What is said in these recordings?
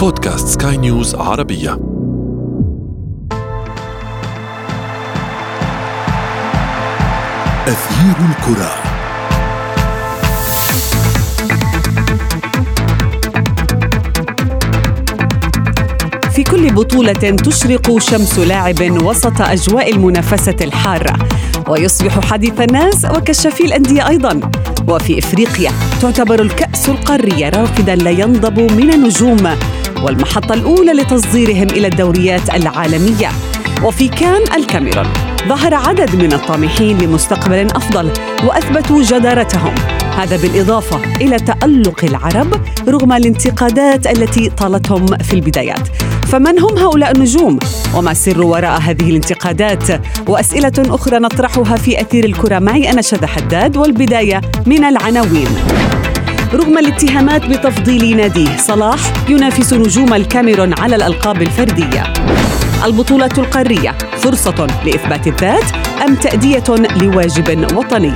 بودكاست سكاي نيوز عربية. أثير الكرة. في كل بطولة تشرق شمس لاعب وسط أجواء المنافسة الحارة ويصبح حديث الناس وكشافي الأندية أيضا. وفي إفريقيا تعتبر الكأس القارية رافدا لا ينضب من النجوم. والمحطة الأولى لتصديرهم إلى الدوريات العالمية. وفي كان الكاميرون ظهر عدد من الطامحين لمستقبل أفضل وأثبتوا جدارتهم. هذا بالإضافة إلى تألق العرب رغم الانتقادات التي طالتهم في البدايات. فمن هم هؤلاء النجوم؟ وما السر وراء هذه الانتقادات؟ وأسئلة أخرى نطرحها في أثير الكرة. معي أنا شذى حداد والبداية من العناوين. رغم الاتهامات بتفضيل ناديه صلاح ينافس نجوم الكاميرون على الألقاب الفردية. البطولة القارية فرصة لإثبات الذات أم تأدية لواجب وطني؟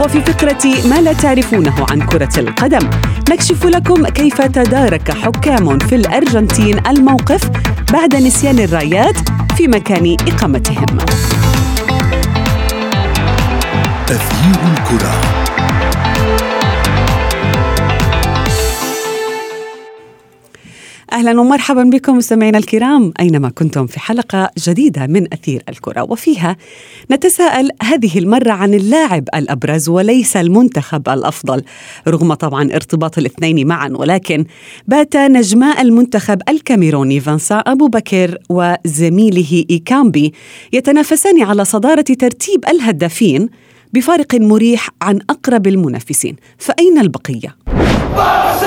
وفي فقرة ما لا تعرفونه عن كرة القدم نكشف لكم كيف تدارك حكام في الأرجنتين الموقف بعد نسيان الرايات في مكان إقامتهم. أثير الكرة. أهلا ومرحبا بكم مستمعينا الكرام. أينما كنتم في حلقة جديدة من أثير الكرة وفيها نتساءل هذه المرة عن اللاعب الأبرز وليس المنتخب الأفضل رغم طبعا ارتباط الاثنين معا ولكن بات نجماء المنتخب الكاميروني فانسا ابو بكر وزميله إيكامبي يتنافسان على صدارة ترتيب الهدافين بفارق مريح عن أقرب المنافسين. فأين البقية؟ وقد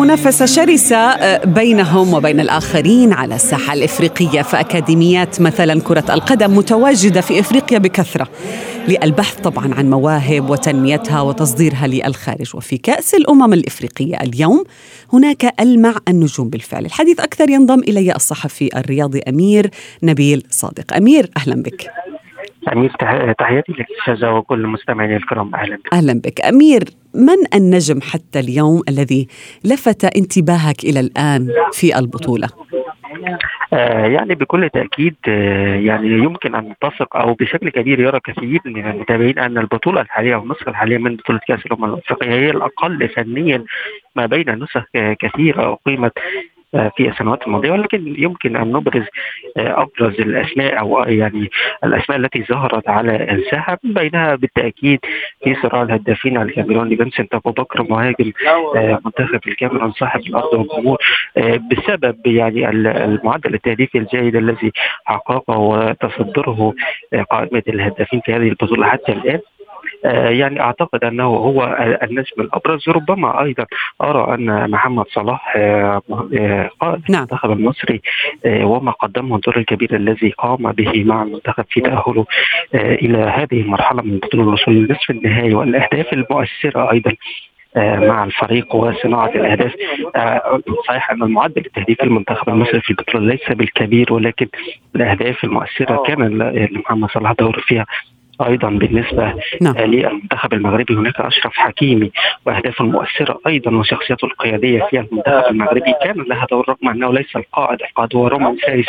تكون المنافسة شرسة آه، بينهم وبين الآخرين على الساحة الإفريقية. فأكاديميات مثلا كرة القدم متواجدة في إفريقيا بكثرة للبحث طبعا عن مواهب وتنميتها وتصديرها للخارج. وفي كأس الأمم الإفريقية اليوم هناك ألمع النجوم بالفعل. الحديث أكثر ينضم إلي الصحفي الرياضي أمير نبيل صادق. أمير أهلا بك. أمير تحياتي لك شذا وكل المستمعين الكرام. أهلا بك. أهلا بك. أمير من النجم حتى اليوم الذي لفت انتباهك إلى الآن في البطولة؟ آه يعني بكل تأكيد آه يعني يمكن أن نتفق أو بشكل كبير يرى كثير من المتابعين أن البطولة الحالية أو النسخة الحالية من بطولة كأس الأمم الأفريقية هي الأقل فنيا ما بين نسخ كثيرة أقيمت في السنوات الماضية ولكن يمكن أن نبرز أبرز الأسماء أو يعني الأسماء التي ظهرت على الساحة بينها بالتأكيد في صراع الهدافين الكاميروني فينسنت أبو بكر مهاجم منتخب الكاميرون صاحب الأرض والجمهور بسبب يعني المعدل التهديفي الجيد الذي حققه وتصدره قائمة الهدافين في هذه البطولة. حتى الآن يعني أعتقد أنه هو النجم الأبرز. ربما أيضا أرى أن محمد صلاح قائد نعم. المنتخب المصري وما قدمه الدور الكبير الذي قام به مع المنتخب في تأهله إلى هذه المرحلة من بطولة الوصول لنصف النهائي والأهداف المؤثره أيضا مع الفريق وصناعة الأهداف. صحيح أن المعدل التهديفي المنتخب المصري في البطولة ليس بالكبير ولكن الأهداف المؤثره كان لمحمد صلاح دور فيها أيضا بالنسبة نعم. للمنتخب المغربي هناك أشرف حكيمي واهدافه المؤثره أيضا وشخصيته القيادية في المنتخب المغربي كان لها دور رغم أنه ليس القائد القائد هو رومان سايس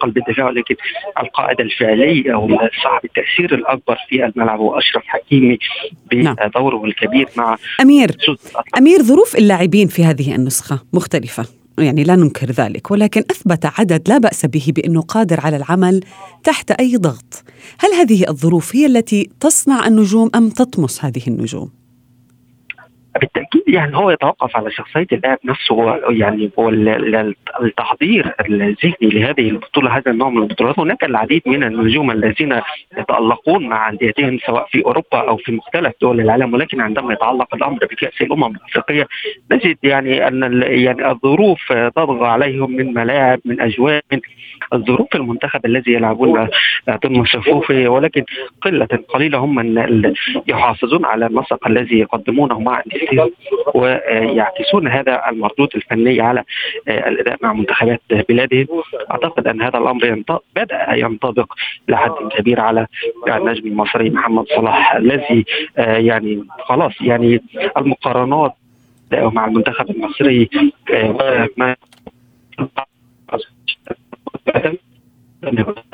قلب الدفاع ولكن القائد الفعلي أو صاحب التأثير الأكبر في الملعب هو أشرف حكيمي بدوره نعم. الكبير مع أمير أمير ظروف اللاعبين في هذه النسخة مختلفة يعني لا ننكر ذلك ولكن أثبت عدد لا بأس به بأنه قادر على العمل تحت أي ضغط. هل هذه الظروف هي التي تصنع النجوم أم تطمس هذه النجوم؟ بالتأكيد يعني هو يتوقف على شخصية اللاعب نفسه يعني والتحضير الذهني لهذه البطولة هذا النوع من البطولات. هناك العديد من النجوم الذين يتألقون مع أنديتهم سواء في أوروبا أو في مختلف دول العالم ولكن عندما يتعلق الأمر بكأس الأمم الأفريقية نجد يعني أن يعني الظروف تطغى عليهم من ملاعب من أجواء من الظروف المنتخب الذي يلعبون ضمن صفوفه ولكن قلة قليلة هم من يحافظون على النسق الذي يقدمونه مع ويعكسون هذا المردود الفني على الاداء مع منتخبات بلادهم اعتقد ان هذا الامر بدا ينطبق لحد كبير على النجم المصري محمد صلاح الذي يعني خلاص يعني المقارنات مع المنتخب المصري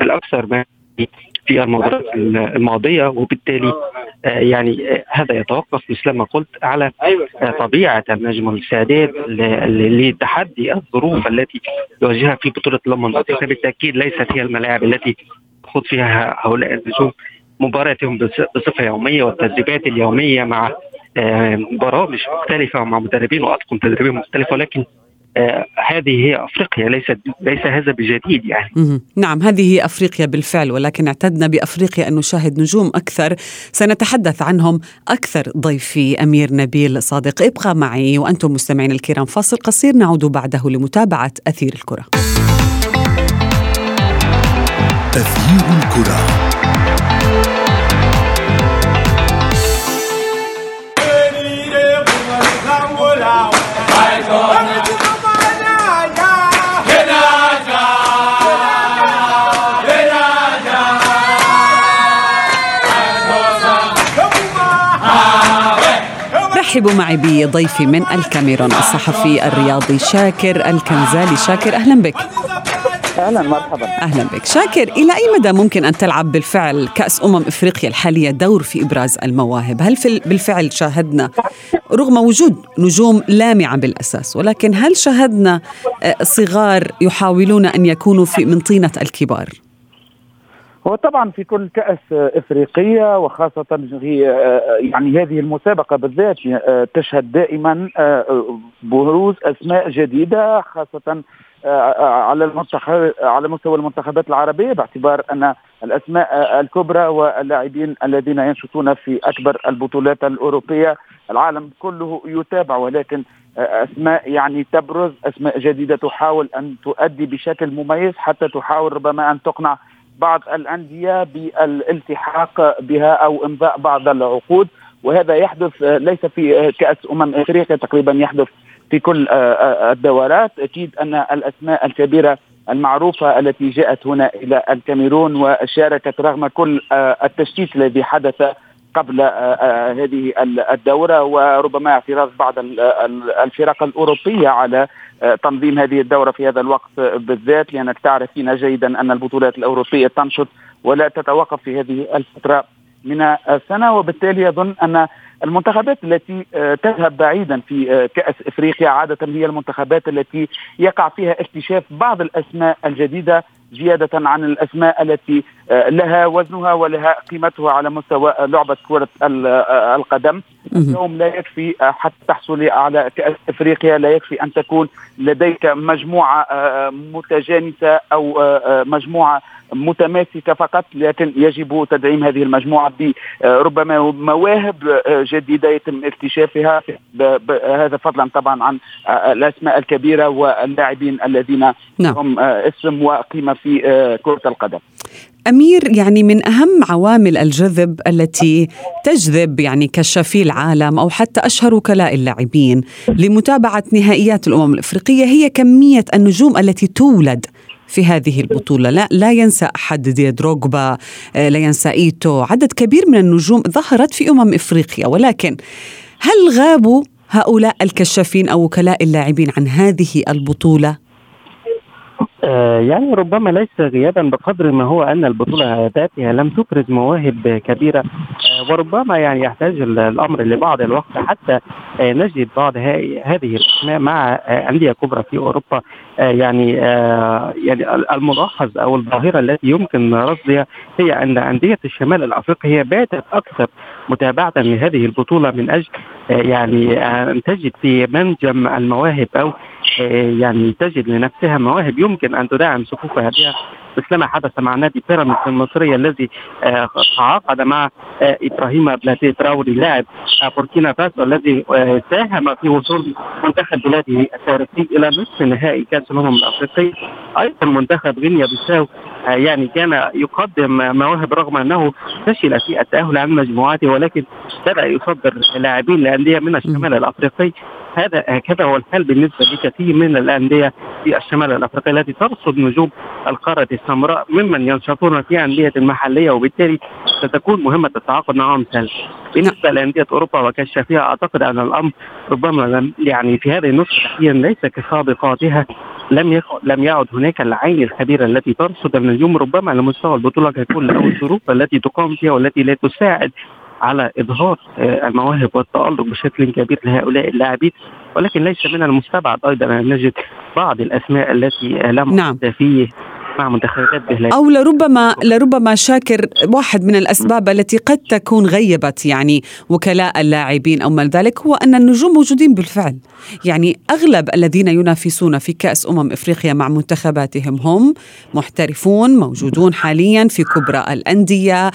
الاكثر ما في المباريات الماضية وبالتالي يعني هذا يتوقف مثل ما قلت على طبيعة النجم والاستعداد لتحدي الظروف التي يواجهها في بطولة الامم بالتاكيد ليست هي الملاعب التي يخوض فيها هؤلاء النجوم. مباراتهم بصفة يومية والتدريبات اليومية مع برامج مختلفة ومع مدربين واطقم تدريبيه مختلفه ولكن آه هذه هي أفريقيا ليست ليس هذا بجديد يعني. مم. نعم هذه هي أفريقيا بالفعل ولكن اعتدنا بأفريقيا أن نشاهد نجوم أكثر. سنتحدث عنهم أكثر ضيفي أمير نبيل صادق. ابقى معي وأنتم مستمعين الكرام فاصل قصير نعود بعده لمتابعة أثير الكرة. أثير الكرة. رحبوا معي بضيفي من الكاميرون الصحفي الرياضي شاكر الكنزالي. شاكر أهلا بك. أهلا مرحبا. أهلا بك. شاكر إلى أي مدى ممكن أن تلعب بالفعل كأس أمم إفريقيا الحالية دور في إبراز المواهب؟ هل في بالفعل شاهدنا رغم وجود نجوم لامعة بالأساس ولكن هل شاهدنا صغار يحاولون أن يكونوا في من طينة الكبار؟ هو طبعا في كل كأس إفريقية وخاصة في يعني هذه المسابقة بالذات تشهد دائما بروز أسماء جديدة خاصة على المنتخب على مستوى المنتخبات العربية باعتبار أن الأسماء الكبرى واللاعبين الذين ينشطون في أكبر البطولات الأوروبية العالم كله يتابع ولكن أسماء يعني تبرز أسماء جديدة تحاول أن تؤدي بشكل مميز حتى تحاول ربما أن تقنع بعض الأندية بالالتحاق بها أو امضاء بعض العقود وهذا يحدث ليس في كأس أمم إفريقيا تقريبا يحدث في كل الدورات. أكيد أن الأسماء الكبيرة المعروفة التي جاءت هنا إلى الكاميرون وشاركت رغم كل التشتيت الذي حدث قبل هذه الدورة وربما اعتراض بعض الفرق الأوروبية على تنظيم هذه الدورة في هذا الوقت بالذات لأنك تعرفين جيدا أن البطولات الأوروبية تنشط ولا تتوقف في هذه الفترة من السنة. وبالتالي أظن أن المنتخبات التي تذهب بعيدا في كأس إفريقيا عادة هي المنتخبات التي يقع فيها اكتشاف بعض الأسماء الجديدة زيادة عن الأسماء التي لها وزنها ولها قيمتها على مستوى لعبة كرة القدم. اليوم لا يكفي حتى تحصل على كأس افريقيا لا يكفي أن تكون لديك مجموعة متجانسة أو مجموعة متماسكة فقط لكن يجب تدعيم هذه المجموعة بربما مواهب جديدة يتم اكتشافها هذا فضلا طبعا عن الأسماء الكبيرة واللاعبين الذين نعم. هم اسم وقيمة في كرة القدم أمير يعني من أهم عوامل الجذب التي تجذب يعني كشافي العالم أو حتى أشهر وكلاء اللاعبين لمتابعة نهائيات الأمم الإفريقية هي كمية النجوم التي تولد في هذه البطولة. لا, لا ينسى أحد دي دروغبا لا ينسى إيتو. عدد كبير من النجوم ظهرت في أمم إفريقيا ولكن هل غابوا هؤلاء الكشافين أو وكلاء اللاعبين عن هذه البطولة؟ آه يعني ربما ليس غيابا بقدر ما هو أن البطولة ذاتها لم تفرز مواهب كبيرة آه وربما يعني يحتاج الأمر لبعض الوقت حتى آه نجد بعض هذه الأسماء مع انديه كبرى في أوروبا يعني يعني الملاحظ أو الظاهرة التي يمكن رصدها هي أن أندية الشمال الافريقي هي باتت أكثر متابعة لهذه البطولة من أجل يعني أن تجد في منجم المواهب أو يعني تجد لنفسها مواهب. يمكن أن تدعم صفوفها بها مثلما حدث مع نادي بيراميدز المصري الذي تعاقد مع إبراهيم بلاتي تراوري لاعب بوركينا فاسو الذي ساهم في وصول منتخب بلاده التاريخي إلى نصف نهائي كأس الأمم الافريقيه أيضا منتخب غينيا بيساو يعني كان يقدم مواهب رغم أنه فشل في التأهل عن مجموعاته ولكن بدأ يصدر لاعبين لأندية من الشمال الأفريقي. هذا هكذا هو الحال بالنسبة لكثير من الأندية في الشمال الأفريقي التي ترصد نجوم القارة السمراء ممن ينشطون في أندية محلية وبالتالي ستكون مهمة التعاقد معهم سهله. بالنسبة لأندية أوروبا وكشافها أعتقد أن الأمر ربما لم يعني في هذه النسخه تحديدا ليس كسابقاتها لم لم يعد هناك العين الكبيرة التي ترصد النجوم ربما على مستوى البطولة ككل أو الظروف التي تقام فيها والتي لا تساعد على إظهار المواهب والتألق بشكل كبير لهؤلاء اللاعبين ولكن ليس من المستبعد أيضا أن نجد بعض الأسماء التي لم نعم. في مع منتخبات بهلاك أو لربما لربما شاكر واحد من الأسباب التي قد تكون غيبت يعني وكلاء اللاعبين أو ما ذلك هو أن النجوم موجودين بالفعل. يعني أغلب الذين ينافسون في كأس أمم إفريقيا مع منتخباتهم هم محترفون موجودون حاليا في كبرى الأندية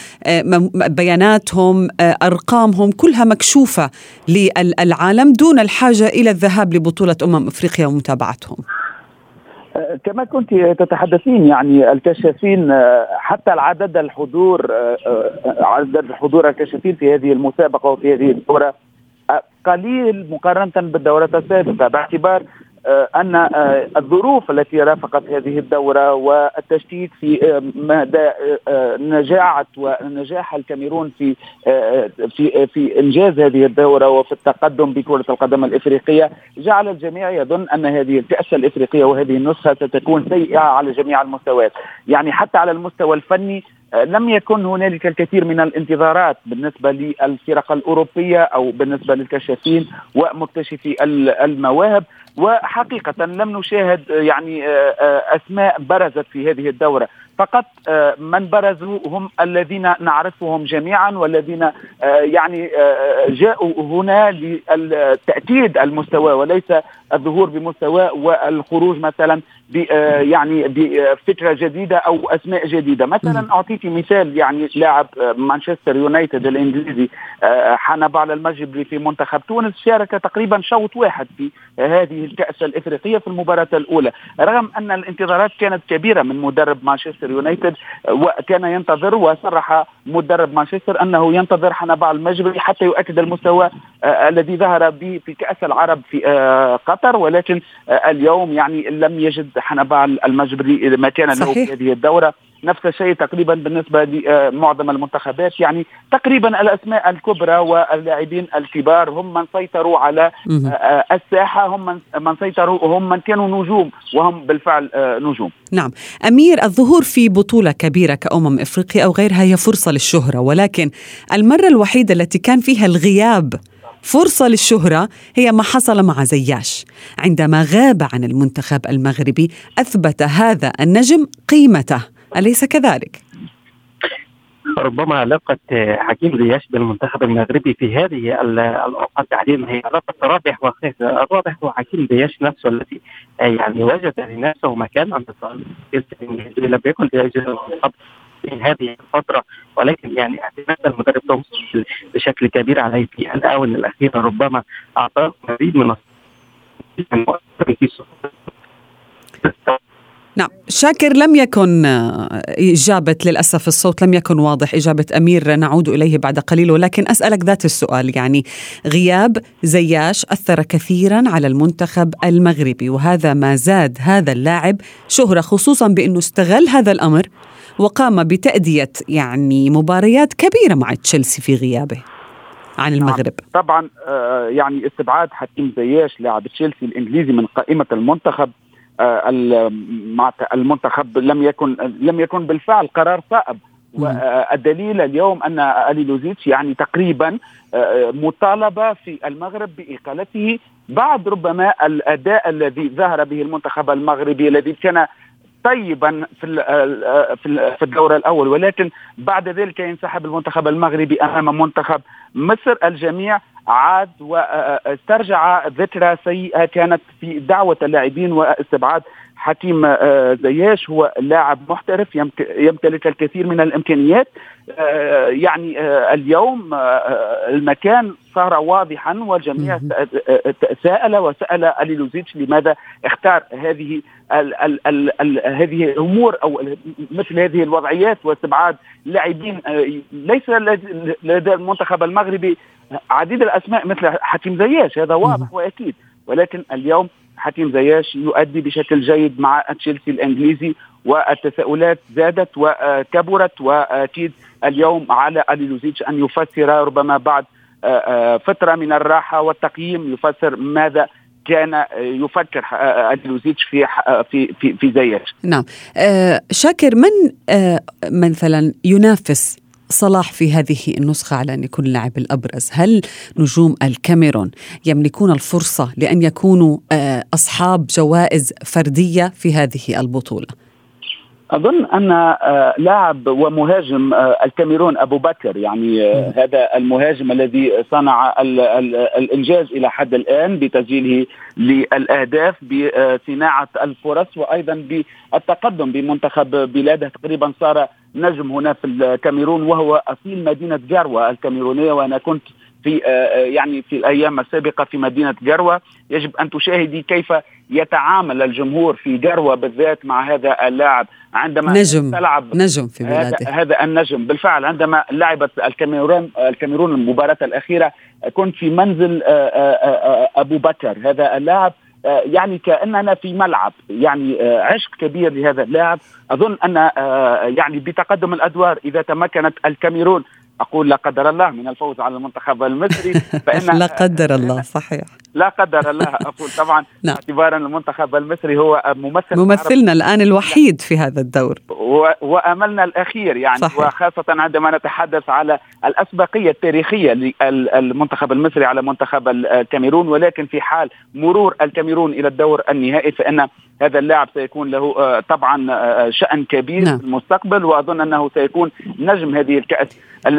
بياناتهم أرقامهم كلها مكشوفة للعالم دون الحاجة إلى الذهاب لبطولة أمم إفريقيا ومتابعتهم. كما كنت تتحدثين يعني الكشافين حتى العدد الحضور عدد الحضور الكشافين في هذه المسابقة وفي هذه الدورة قليل مقارنة بالدورات السابقة. باعتبار أن الظروف التي رافقت هذه الدورة والتشكيك في مدى نجاعة ونجاح الكاميرون في في في إنجاز هذه الدورة وفي التقدم بكرة القدم الإفريقية جعل الجميع يظن أن هذه الكأس الإفريقية وهذه النسخة ستكون سيئة على جميع المستويات، يعني حتى على المستوى الفني لم يكن هنالك الكثير من الانتظارات بالنسبة للفرق الأوروبية أو بالنسبة للكشافين ومكتشفي المواهب. وحقيقة لم نشاهد يعني أسماء برزت في هذه الدورة. فقط من برزوا هم الذين نعرفهم جميعا والذين يعني جاءوا هنا لتاكيد المستوى وليس الظهور بمستوى والخروج مثلا يعني بفكره جديدة أو أسماء جديدة. مثلا أعطيك مثال يعني لاعب مانشستر يونايتد الإنجليزي حنبال المجبري في منتخب تونس شارك تقريبا شوط واحد في هذه الكأس الإفريقية في المباراة الأولى. رغم أن الانتظارات كانت كبيرة من مدرب مانشستر يونايتد وكان ينتظر وصرح مدرب مانشستر أنه ينتظر حنبال المجبري حتى يؤكد المستوى الذي ظهر به في كأس العرب في قطر ولكن اليوم يعني لم يجد حنبال المجبري مكانا له في هذه الدورة. نفس الشيء تقريبا بالنسبة لمعظم المنتخبات. يعني تقريبا الأسماء الكبرى واللاعبين الكبار هم من سيطروا على الساحة هم من سيطروا هم من كانوا نجوم وهم بالفعل نجوم. نعم. أمير الظهور في بطولة كبيرة كأمم افريقيا أو غيرها هي فرصة للشهرة ولكن المرة الوحيدة التي كان فيها الغياب فرصة للشهرة هي ما حصل مع زياش. عندما غاب عن المنتخب المغربي أثبت هذا النجم قيمته. أليس كذلك؟ ربما علاقة حكيم زياش بالمنتخب المغربي في هذه الأوقات تحديدا هي علاقة رابح وخاسر، الرابح هو حكيم زياش نفسه الذي يعني وجد لنفسه مكان عند لم يكن لأجل في هذه الفترة ولكن يعني اعتماد المدرب تومسون بشكل كبير عليه في الآونة الأخيرة ربما أعطاه مزيد من نعم. شاكر لم يكن إجابة للأسف الصوت لم يكن واضح إجابة أمير نعود إليه بعد قليل ولكن أسألك ذات السؤال يعني غياب زياش أثر كثيرا على المنتخب المغربي وهذا ما زاد هذا اللاعب شهرة خصوصا بأنه استغل هذا الأمر وقام بتأدية يعني مباريات كبيرة مع تشيلسي في غيابه عن المغرب. طبعا يعني استبعاد حكيم زياش لاعب تشيلسي الإنجليزي من قائمة المنتخب المنتخب لم يكن لم يكن بالفعل قرار صائب. والدليل اليوم أن الي لوزيتش يعني تقريبا مطالبة في المغرب بإقالته بعد ربما الأداء الذي ظهر به المنتخب المغربي الذي كان طيبا في في الدور الأول ولكن بعد ذلك ينسحب المنتخب المغربي أمام منتخب مصر. الجميع عاد واسترجع ذكرى سيئة كانت في دعوة اللاعبين واستبعاد حكيم آه، زياش هو لاعب محترف يمتلك الكثير من الإمكانيات. آه، يعني آه، اليوم المكان صار واضحا والجميع سأل وسأل أليلوزيتش لماذا اختار هذه ال ال ال ال هذه الأمور أو مثل هذه الوضعيات واستبعاد لاعبين ليس لدى المنتخب المغربي عديد الأسماء مثل حكيم زياش. هذا واضح وأكيد. ولكن اليوم حكيم زياش يؤدي بشكل جيد مع تشيلسي الإنجليزي والتساؤلات زادت وكبرت وأكيد اليوم على أليلوزيتش أن يفسر ربما بعد آه، آه، فترة من الراحة والتقييم يفسر ماذا كان يفكر آه، أليلوزيتش في في في في زياش. نعم. شاكر من مثلا ينافس صلاح في هذه النسخة على أن يكون اللاعب الأبرز هل نجوم الكاميرون يملكون الفرصة لأن يكونوا آه، أصحاب جوائز فردية في هذه البطولة؟ أظن أن آه، لاعب ومهاجم آه، الكاميرون أبو بكر يعني هذا المهاجم الذي صنع الإنجاز إلى حد الآن بتسجيله للأهداف بصناعة الفرص وأيضا بالتقدم بمنتخب بلاده. تقريبا صار نجم هنا في الكاميرون وهو أصيل مدينة جاروة الكاميرونية وأنا كنت آه، آه، يعني في الأيام السابقة في مدينة جروة يجب أن تشاهدي كيف يتعامل الجمهور في جروة بالذات مع هذا اللاعب. عندما نجم تلعب نجم في بلاده هذا, النجم. بالفعل عندما لعبت الكاميرون الكاميرون المباراة الأخيرة كنت في منزل آه، أبو بكر. هذا اللاعب آه، يعني كأننا في ملعب يعني آه، عشق كبير لهذا اللاعب. أظن أن آه، يعني بتقدم الأدوار إذا تمكنت الكاميرون أقول لا قدر الله من الفوز على المنتخب المصري فان لا قدر الله صحيح لا قدر الله أقول طبعا نعم. اعتبارا المنتخب المصري هو ممثل ممثلنا الآن الوحيد في هذا الدور وأملنا الأخير يعني صحيح. وخاصة عندما نتحدث على الأسبقية التاريخية للمنتخب المصري على منتخب الكاميرون ولكن في حال مرور الكاميرون إلى الدور النهائي فإن هذا اللاعب سيكون له آه، طبعا آه، شأن كبير نعم. في المستقبل وأظن أنه سيكون نجم هذه الكأس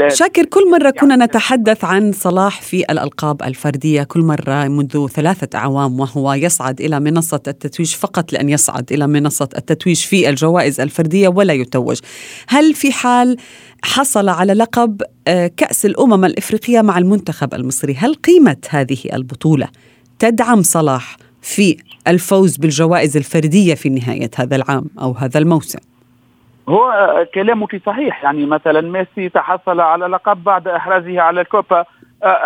شاكر كل مرة كنا يعني نتحدث عن صلاح في الألقاب الفردية كل مرة منذ ثلاثة أعوام وهو يصعد إلى منصة التتويج فقط لأن يصعد إلى منصة التتويج في الجوائز الفردية ولا يتوج هل في حال حصل على لقب آه، كأس الأمم الإفريقية مع المنتخب المصري هل قيمة هذه البطولة تدعم صلاح في الفوز بالجوائز الفردية في نهاية هذا العام أو هذا الموسم. هو كلامك صحيح يعني مثلا ميسي تحصل على لقب بعد إحرازه على الكوبا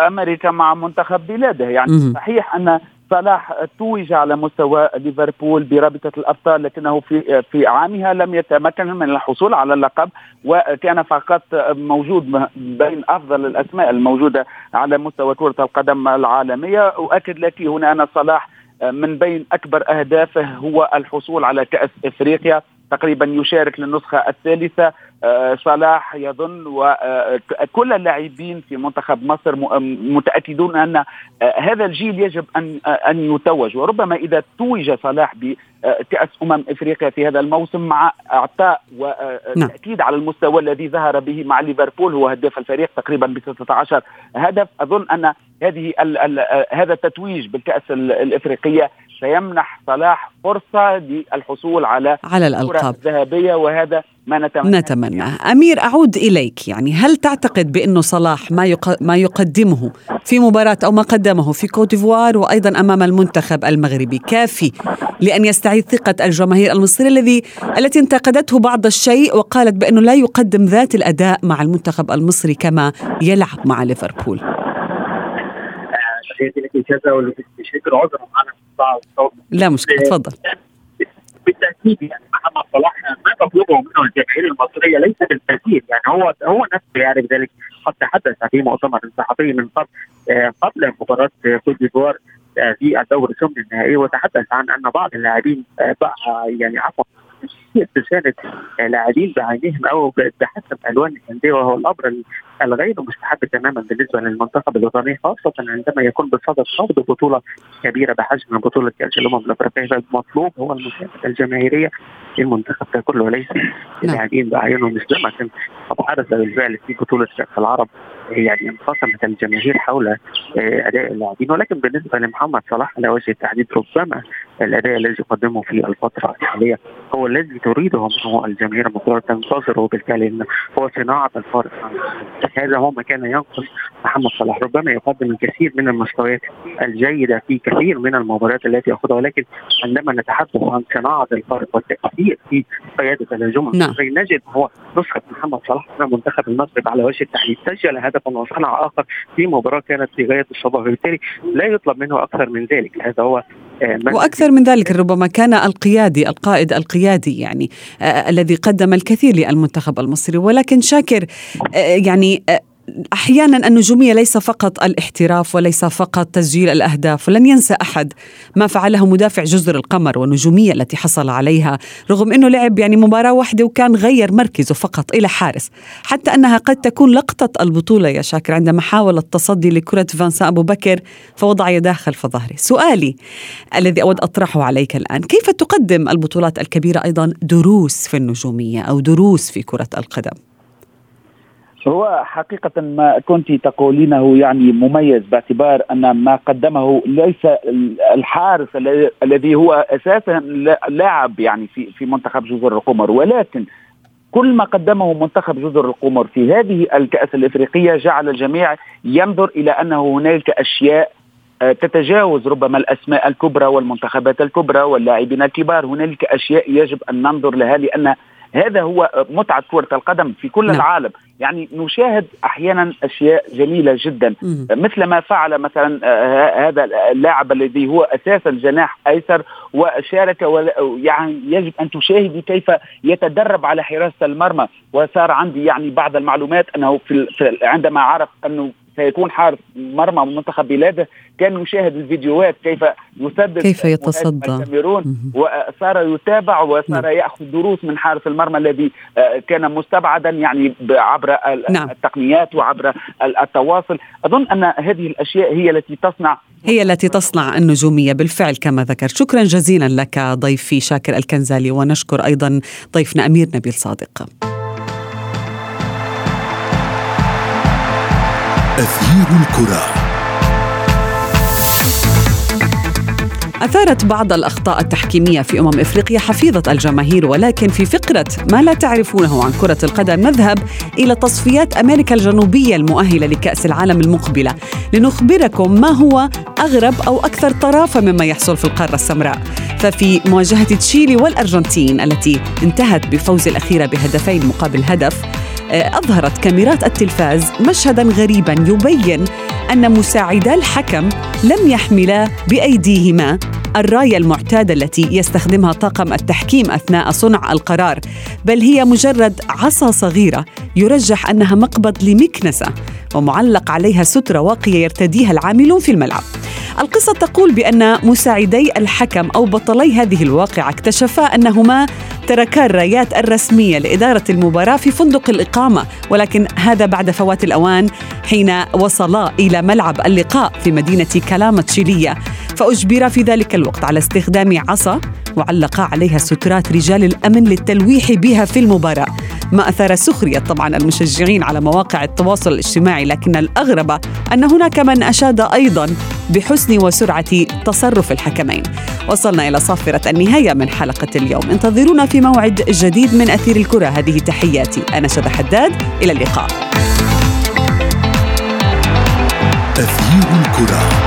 أمريكا مع منتخب بلاده. يعني م- صحيح أن صلاح توج على مستوى ليفربول برابطة الأبطال لكنه في في عامها لم يتمكن من الحصول على اللقب وكان فقط موجود بين أفضل الأسماء الموجودة على مستوى كرة القدم العالمية. أؤكد لك هنا أن صلاح من بين أكبر أهدافه هو الحصول على كأس إفريقيا. تقريبا يشارك للنسخة الثالثة. آه، صلاح يظن وكل اللاعبين في منتخب مصر متأكدون أن آه، هذا الجيل يجب آه، أن يتوج. وربما إذا توج صلاح بكاس أمم إفريقيا في هذا الموسم مع أعطاء وتاكيد نعم. على المستوى الذي ظهر به مع ليفربول هو هداف الفريق تقريبا ب 16 هدف أظن أن هذه هذا التتويج بالكأس الإفريقية سيمنح صلاح فرصة للحصول على على الألقاب. الذهبية وهذا ما نتمنى. نتمنى. أمير أعود إليك. يعني هل تعتقد بانه صلاح ما ما يقدمه في مباراة أو ما قدمه في كوت ديفوار وأيضا أمام المنتخب المغربي كافي لأن يستعيد ثقة الجماهير المصرية الذي التي انتقدته بعض الشيء وقالت بأنه لا يقدم ذات الأداء مع المنتخب المصري كما يلعب مع ليفربول. تحياتي لك استاذه بشكر عذر معنا لا مشكلة تفضل. بالتأكيد يعني محمد صلاح ما تطلبه منه الجماهير المصرية ليس بالكثير يعني هو هو نفسه يعرف ذلك. قد تحدث في مؤتمر صحفي من قبل آه، قبل مباراة كوت ديفوار آه، في الدور الثمن النهائي وتحدث عن أن بعض اللاعبين آه، بقى يعني عفوا تسيء تساند لاعبين بعينهم أو بحسب ألوان الأندية وهو الأمر الغير مستحب تماما بالنسبة للمنتخب الوطني خاصة عندما يكون بصدد خوض بطولة كبيرة بحجم بطولة كاس الامم الافريقيه فالمطلوب هو المشاركه الجماهيرية في المنتخب ككل وليس اللاعبين بعينهم. مثلما قد حدث بالفعل في بطولة كاس العرب. يعني انقسمت الجماهير حول آه، أداء اللاعبين. ولكن بالنسبة لمحمد صلاح على وجه التحديد ربما الأداء الذي يقدمه في الفترة الحالية هو الذي تريده منه الجماهير المصريه تنتظره. بالفعل انه هو صناعة الفارق هذا هو ما كان ينقص محمد صلاح. ربما يقدم الكثير من المستويات الجيدة في كثير من المباريات التي يأخذها. ولكن عندما نتحدث عن صناعة الفارق والتأثير في قيادة الهجوم نعم. نجد هو نسخة محمد صلاح من المنتخب المصري على وجه التحديد. سجل هدفا وصنع آخر في مباراة كانت في غاية الصباح وبالتالي لا يطلب منه أكثر من ذلك. هذا هو آه، وأكثر من ذلك ربما كان القيادي القائد القيادي يعني آه الذي قدم الكثير للمنتخب المصري ولكن شاكر آه يعني آه أحيانا النجومية ليس فقط الاحتراف وليس فقط تسجيل الأهداف ولن ينسى أحد ما فعله مدافع جزر القمر والنجومية التي حصل عليها رغم إنه لعب يعني مباراة واحدة وكان غير مركزه فقط إلى حارس حتى أنها قد تكون لقطة البطولة يا شاكر عندما حاول التصدي لكرة فانسان أبو بكر فوضع يداه خلف ظهره. سؤالي الذي أود أطرحه عليك الآن كيف تقدم البطولات الكبيرة أيضا دروس في النجومية أو دروس في كرة القدم؟ هو حقيقة ما كنت تقولينه يعني مميز باعتبار أن ما قدمه ليس الحارس الذي هو أساسا لاعب يعني في في منتخب جزر القمر. ولكن كل ما قدمه منتخب جزر القمر في هذه الكأس الإفريقية جعل الجميع ينظر إلى أنه هنالك أشياء آه، تتجاوز ربما الأسماء الكبرى والمنتخبات الكبرى واللاعبين الكبار. هنالك أشياء يجب أن ننظر لها لأن هذا هو متعة كرة القدم في كل نعم. العالم يعني نشاهد أحيانا أشياء جميلة جدا مم. مثل ما فعل مثلا آه، هذا اللاعب الذي هو أساسا جناح أيسر وشارك يعني يجب أن تشاهدي كيف يتدرب على حراسة المرمى وصار عندي يعني بعض المعلومات أنه في عندما عرف أنه سيكون حارس مرمى منتخب بلاده. كان يشاهد الفيديوهات كيف يسدد كيف يتصدى. الكاميرون وصار يتابع وصار نعم. يأخذ دروس من حارس المرمى الذي آه، كان مستبعدا يعني عبر نعم. التقنيات وعبر التواصل. أظن أن هذه الأشياء هي التي تصنع هي التي تصنع النجومية بالفعل كما ذكرت. شكرا جزيلا لك ضيفي شاكر الكنزالي ونشكر أيضا ضيفنا أمير نبيل صادق. أثير الكرة. أثارت بعض الأخطاء التحكيمية في أمم إفريقيا حفيظة الجماهير ولكن في فقرة ما لا تعرفونه عن كرة القدم نذهب إلى تصفيات أمريكا الجنوبية المؤهلة لكأس العالم المقبلة. لنخبركم ما هو أغرب أو أكثر طرافة مما يحصل في القارة السمراء. ففي مواجهة تشيلي والأرجنتين التي انتهت بفوز الأخيرة بهدفين مقابل هدف أظهرت كاميرات التلفاز مشهدا غريبا يبين أن مساعدا الحكم لم يحملا بأيديهما. الراية المعتادة التي يستخدمها طاقم التحكيم أثناء صنع القرار بل هي مجرد عصا صغيرة يرجح أنها مقبض لمكنسة ومعلق عليها سترة واقية يرتديها العاملون في الملعب. القصة تقول بأن مساعدي الحكم أو بطلي هذه الواقعة اكتشفا أنهما تركا الرايات الرسمية لإدارة المباراة في فندق الإقامة ولكن هذا بعد فوات الأوان حين وصلا إلى ملعب اللقاء في مدينة كلامة تشيلية. فأجبر في ذلك الوقت على استخدام عصا وعلق عليها سترات رجال الأمن للتلويح بها في المباراة. ما أثار سخرية طبعا المشجعين على مواقع التواصل الاجتماعي لكن الأغرب أن هناك من أشاد أيضا بحسن وسرعة تصرف الحكمين. وصلنا إلى صافرة النهاية من حلقة اليوم. انتظرونا في موعد جديد من أثير الكرة. هذه تحياتي. أنا شذى حداد. إلى اللقاء. أثير الكرة.